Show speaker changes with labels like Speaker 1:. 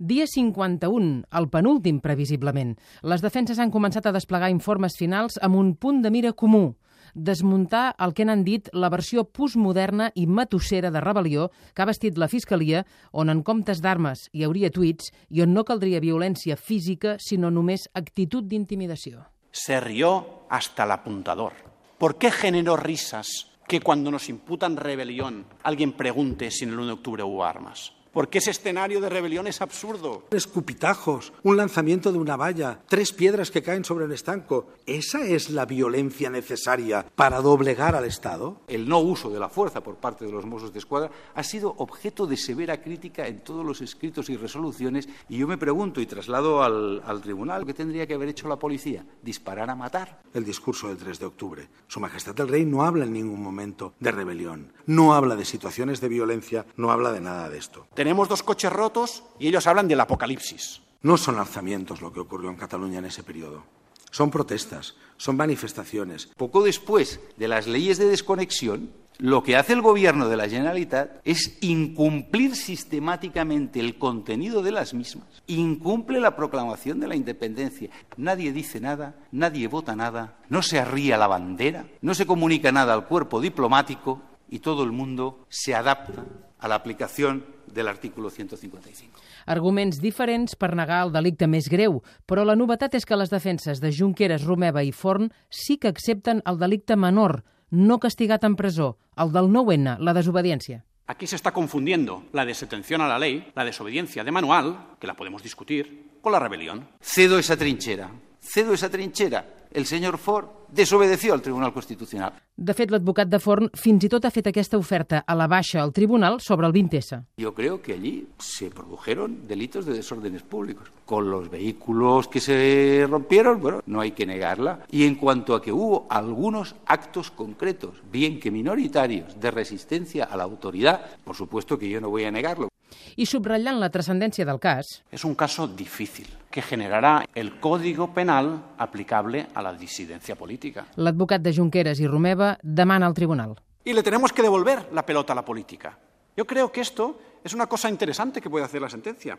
Speaker 1: Dia 51, el penúltim, previsiblement. Les defenses han començat a desplegar informes finals amb un punt de mira comú desmuntar el que n'han dit la versió postmoderna i matossera de rebel·lió que ha vestit la Fiscalia, on en comptes d'armes hi hauria tuits i on no caldria violència física, sinó només actitud d'intimidació.
Speaker 2: Se rió hasta el apuntador. ¿Por qué generó risas que cuando nos imputan rebelión alguien pregunte si en el 1 de octubre hubo armas? Porque ese escenario de rebelión es absurdo.
Speaker 3: Escupitajos, un lanzamiento de una valla, tres piedras que caen sobre el estanco. ¿Esa es la violencia necesaria para doblegar al Estado?
Speaker 4: El no uso de la fuerza por parte de los Mossos de Escuadra ha sido objeto de severa crítica en todos los escritos y resoluciones y yo me pregunto y traslado al, al tribunal qué tendría que haber hecho la policía, disparar a matar.
Speaker 3: El discurso del 3 de octubre. Su Majestad el Rey no habla en ningún momento de rebelión, no habla de situaciones de violencia, no habla de nada de esto.
Speaker 2: Tenemos dos coches rotos y ellos hablan del apocalipsis.
Speaker 3: No son alzamientos lo que ocurrió en Cataluña en ese periodo. Son protestas, son manifestaciones.
Speaker 4: Poco después de las leyes de desconexión, lo que hace el gobierno de la Generalitat es incumplir sistemáticamente el contenido de las mismas. Incumple la proclamación de la independencia. Nadie dice nada, nadie vota nada, no se arría la bandera, no se comunica nada al cuerpo diplomático y todo el mundo se adapta a la aplicación de l'article 155.
Speaker 1: Arguments diferents per negar el delicte més greu, però la novetat és que les defenses de Junqueras, Romeva i Forn sí que accepten el delicte menor, no castigat en presó, el del 9N, la desobediència.
Speaker 2: Aquí se está confundiendo la desatención a la ley, la desobediencia de manual, que la podemos discutir, con la rebelión.
Speaker 4: Cedo esa trinchera, cedo esa trinchera. El señor Ford desobedeció al Tribunal Constitucional.
Speaker 1: De fet, l'advocat de Forn fins i tot ha fet aquesta oferta a la baixa al tribunal sobre el 20S.
Speaker 4: Yo creo que allí se produjeron delitos de desórdenes públicos. Con los vehículos que se rompieron, bueno, no hay que negarla. Y en cuanto a que hubo algunos actos concretos, bien que minoritarios, de resistencia a la autoridad, por supuesto que yo no voy a negarlo.
Speaker 1: I subratllant la transcendència del cas,
Speaker 2: Es un caso difícil que generará el código penal aplicable a la disidencia política.
Speaker 1: l'advocat de Junqueras i Romeva demana al tribunal.
Speaker 2: Y le tenemos que devolver la pelota a la política. Yo creo que esto es una cosa interesante que puede hacer la sentencia.